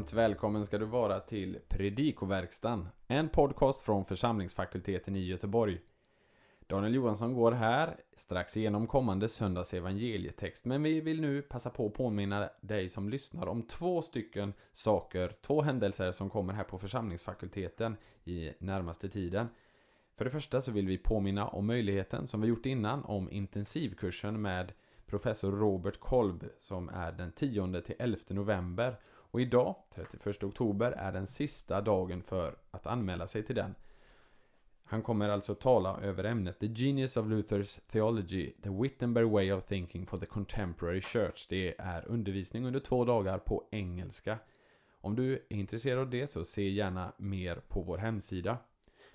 Varmt välkommen ska du vara till Predikoverkstan, en podcast från församlingsfakulteten i Göteborg. Daniel Johansson går här strax igenom kommande söndags evangelietext, men vi vill nu passa på att påminna dig som lyssnar om två stycken saker, två händelser som kommer här på församlingsfakulteten i närmaste tiden. För det första så vill vi påminna om möjligheten som vi gjort innan om intensivkursen med professor Robert Kolb som är den 10 till 11 november och idag, 31 oktober, är den sista dagen för att anmäla sig till den. Han kommer alltså tala över ämnet The Genius of Luther's Theology, The Wittenberg Way of Thinking for the Contemporary Church. Det är undervisning under två dagar på engelska. Om du är intresserad av det så se gärna mer på vår hemsida.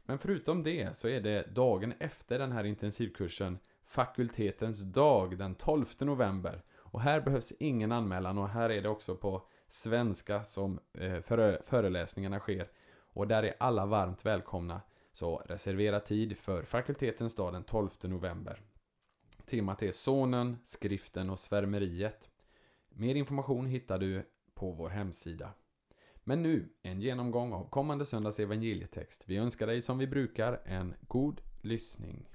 Men förutom det så är det dagen efter den här intensivkursen fakultetens dag den 12 november. Och här behövs ingen anmälan och här är det också på svenska som eh, föreläsningarna sker. Och där är alla varmt välkomna. Så reservera tid för fakultetens dag den 12 november. Temat är Sonen, skriften och svärmeriet. Mer information hittar du på vår hemsida. Men nu, en genomgång av kommande söndags evangelietext. Vi önskar dig som vi brukar en god lyssning.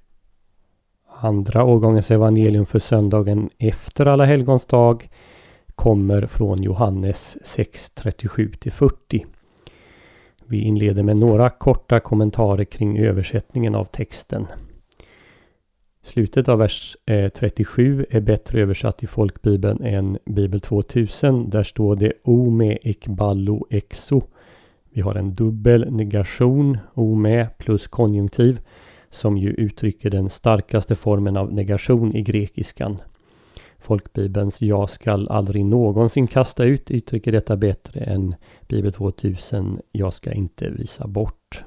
Andra årgångens evangelium för söndagen efter Alla helgons dag kommer från Johannes 6.37 40. Vi inleder med några korta kommentarer kring översättningen av texten. Slutet av vers eh, 37 är bättre översatt i folkbibeln än Bibel 2000. Där står det O ekballo exo. Vi har en dubbel negation, O plus konjunktiv, som ju uttrycker den starkaste formen av negation i grekiskan. Folkbibelns Jag skall aldrig någonsin kasta ut uttrycker detta bättre än Bibel 2000 Jag ska inte visa bort.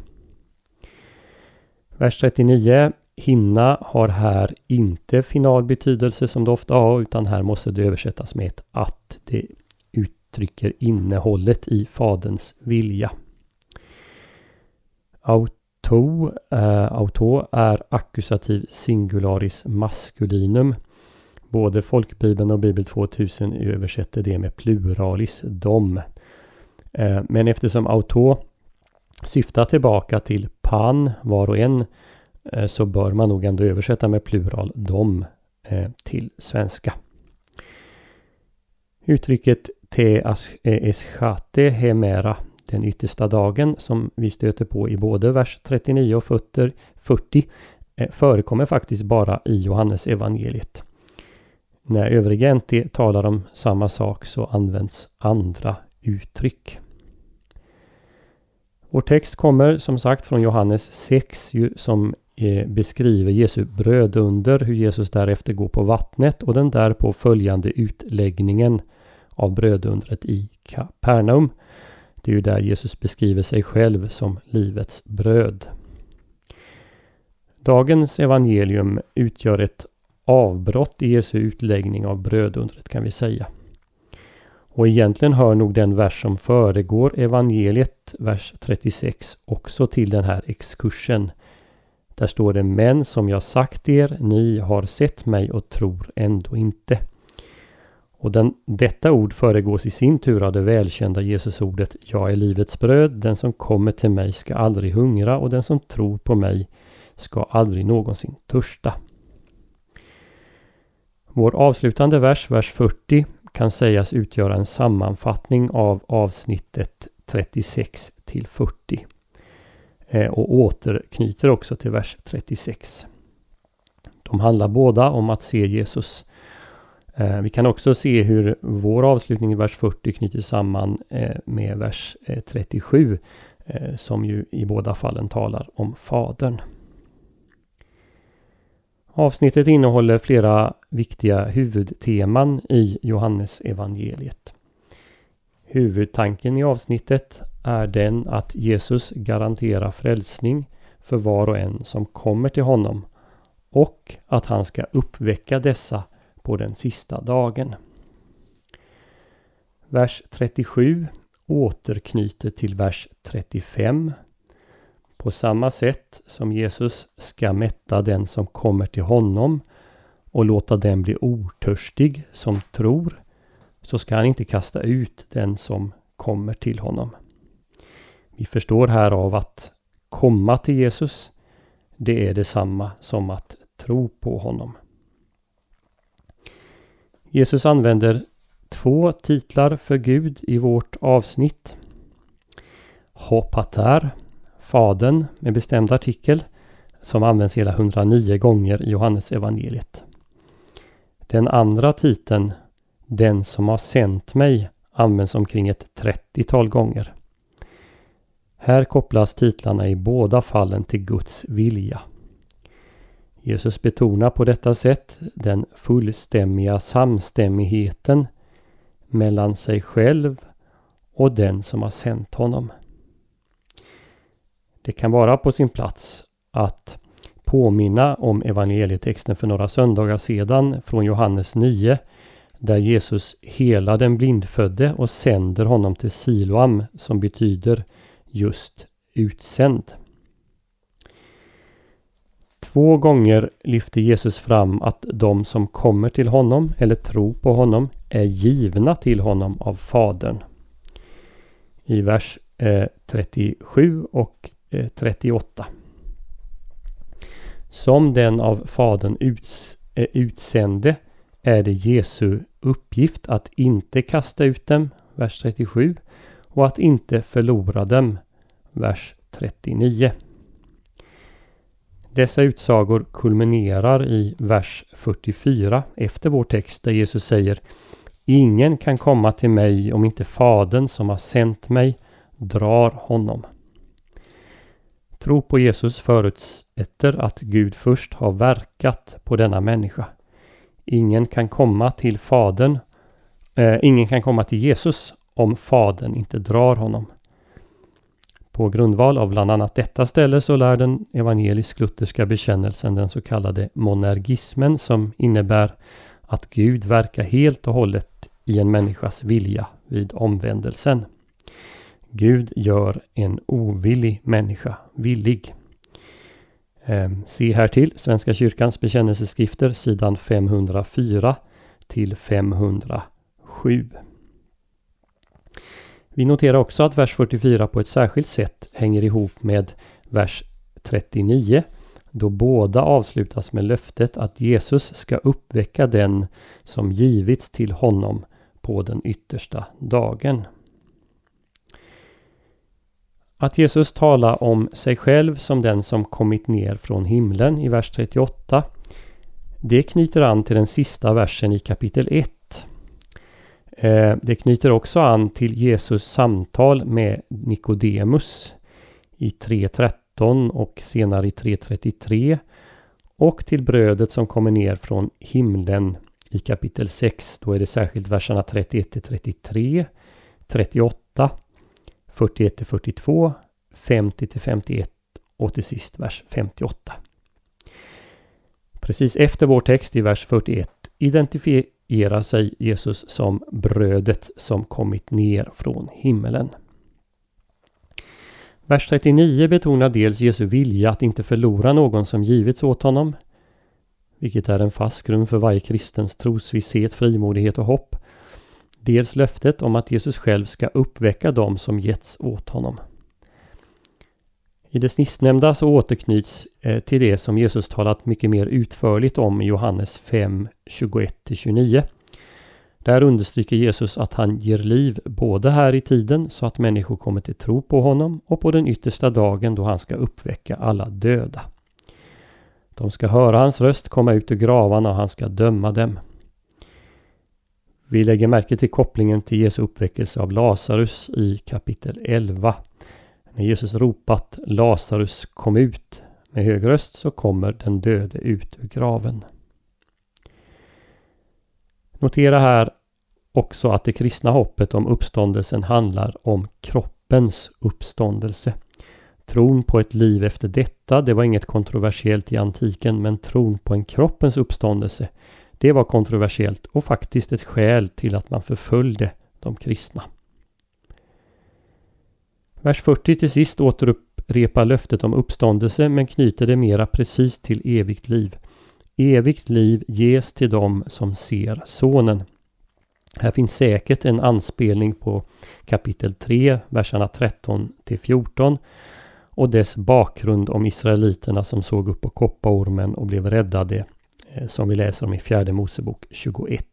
Vers 39 Hinna har här inte final betydelse som det ofta har utan här måste det översättas med ett att. Det uttrycker innehållet i Faderns vilja. Auto, äh, auto är ackusativ singularis maskulinum Både folkbibeln och Bibel 2000 översätter det med pluralis, dom. Eh, men eftersom auto syftar tillbaka till pan, var och en, eh, så bör man nog ändå översätta med plural, dom, eh, till svenska. Uttrycket te e- eschate hemera, den yttersta dagen, som vi stöter på i både vers 39 och 40, förekommer faktiskt bara i Johannes evangeliet. När övriga NT talar om samma sak så används andra uttryck. Vår text kommer som sagt från Johannes 6 som eh, beskriver Jesu brödunder, hur Jesus därefter går på vattnet och den därpå följande utläggningen av brödundret i Kapernaum. Det är ju där Jesus beskriver sig själv som livets bröd. Dagens evangelium utgör ett avbrott i Jesu utläggning av brödundret kan vi säga. Och egentligen hör nog den vers som föregår evangeliet, vers 36, också till den här exkursen. Där står det Men som jag sagt er, ni har sett mig och tror ändå inte. Och den, detta ord föregås i sin tur av det välkända Jesusordet Jag är livets bröd, den som kommer till mig ska aldrig hungra och den som tror på mig ska aldrig någonsin törsta. Vår avslutande vers, vers 40, kan sägas utgöra en sammanfattning av avsnittet 36 till 40 eh, och återknyter också till vers 36. De handlar båda om att se Jesus. Eh, vi kan också se hur vår avslutning i vers 40 knyter samman eh, med vers 37 som ju i båda fallen talar om Fadern. Avsnittet innehåller flera viktiga huvudteman i Johannes evangeliet. Huvudtanken i avsnittet är den att Jesus garanterar frälsning för var och en som kommer till honom och att han ska uppväcka dessa på den sista dagen. Vers 37 återknyter till vers 35 på samma sätt som Jesus ska mätta den som kommer till honom och låta den bli otörstig som tror, så ska han inte kasta ut den som kommer till honom. Vi förstår här av att komma till Jesus, det är detsamma som att tro på honom. Jesus använder två titlar för Gud i vårt avsnitt. Hopater, Fadern med bestämd artikel, som används hela 109 gånger i Johannes evangeliet. Den andra titeln, Den som har sänt mig, används omkring ett 30-tal gånger. Här kopplas titlarna i båda fallen till Guds vilja. Jesus betonar på detta sätt den fullstämmiga samstämmigheten mellan sig själv och den som har sänt honom. Det kan vara på sin plats att påminna om evangelietexten för några söndagar sedan från Johannes 9 där Jesus hela den blindfödde och sänder honom till Siloam som betyder just utsänd. Två gånger lyfter Jesus fram att de som kommer till honom eller tror på honom är givna till honom av Fadern. I vers eh, 37 och Eh, 38. Som den av Fadern uts eh, utsände är det Jesu uppgift att inte kasta ut dem, vers 37, och att inte förlora dem, vers 39. Dessa utsagor kulminerar i vers 44 efter vår text där Jesus säger Ingen kan komma till mig om inte Fadern som har sänt mig drar honom. Tro på Jesus förutsätter att Gud först har verkat på denna människa. Ingen kan komma till Fadern, eh, ingen kan komma till Jesus om Fadern inte drar honom. På grundval av bland annat detta ställe så lär den evangelisk-lutherska bekännelsen den så kallade monergismen som innebär att Gud verkar helt och hållet i en människas vilja vid omvändelsen. Gud gör en ovillig människa villig. Ehm, se här till Svenska kyrkans bekännelseskrifter sidan 504 till 507. Vi noterar också att vers 44 på ett särskilt sätt hänger ihop med vers 39 då båda avslutas med löftet att Jesus ska uppväcka den som givits till honom på den yttersta dagen. Att Jesus talar om sig själv som den som kommit ner från himlen i vers 38 det knyter an till den sista versen i kapitel 1 eh, det knyter också an till Jesus samtal med Nikodemus i 3.13 och senare i 3.33 och till brödet som kommer ner från himlen i kapitel 6. Då är det särskilt verserna 31 33, 38, 41 42, 50 51 och till sist vers 58. Precis efter vår text i vers 41 identifierar identifierar sig Jesus som brödet som kommit ner från himmelen. Vers 39 betonar dels Jesu vilja att inte förlora någon som givits åt honom, vilket är en fast grund för varje kristens trosvisshet, frimodighet och hopp. Dels löftet om att Jesus själv ska uppväcka dem som getts åt honom. I det sistnämnda så återknyts eh, till det som Jesus talat mycket mer utförligt om i Johannes 5, 21-29. Där understryker Jesus att han ger liv både här i tiden så att människor kommer till tro på honom och på den yttersta dagen då han ska uppväcka alla döda. De ska höra hans röst komma ut ur gravarna och han ska döma dem. Vi lägger märke till kopplingen till Jesu uppväckelse av Lazarus i kapitel 11. När Jesus ropat Lazarus kom ut med hög röst så kommer den döde ut ur graven. Notera här också att det kristna hoppet om uppståndelsen handlar om kroppens uppståndelse. Tron på ett liv efter detta, det var inget kontroversiellt i antiken, men tron på en kroppens uppståndelse, det var kontroversiellt och faktiskt ett skäl till att man förföljde de kristna. Vers 40 till sist återupprepar löftet om uppståndelse men knyter det mera precis till evigt liv. Evigt liv ges till dem som ser Sonen. Här finns säkert en anspelning på kapitel 3, verserna 13 till 14 och dess bakgrund om israeliterna som såg upp på kopparormen och blev räddade Eh, som vi läser om i fjärde Mosebok 21.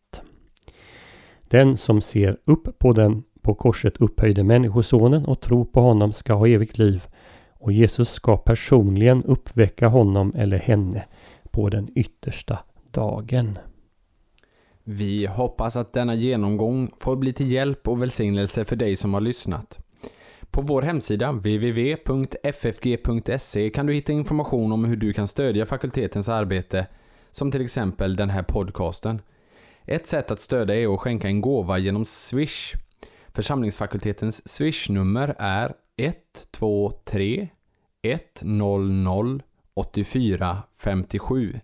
Den som ser upp på den på korset upphöjde Människosonen och tror på honom ska ha evigt liv och Jesus ska personligen uppväcka honom eller henne på den yttersta dagen. Vi hoppas att denna genomgång får bli till hjälp och välsignelse för dig som har lyssnat. På vår hemsida www.ffg.se kan du hitta information om hur du kan stödja fakultetens arbete, som till exempel den här podcasten. Ett sätt att stödja är att skänka en gåva genom Swish. Församlingsfakultetens Swish-nummer är 123 100 84 57.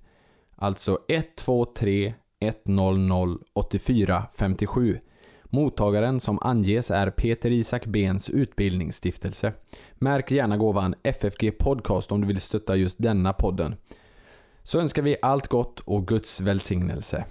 Alltså 123 100 84 57. Mottagaren som anges är Peter Isak Bens utbildningsstiftelse. Märk gärna gåvan FFG Podcast om du vill stötta just denna podden. Så önskar vi allt gott och Guds välsignelse.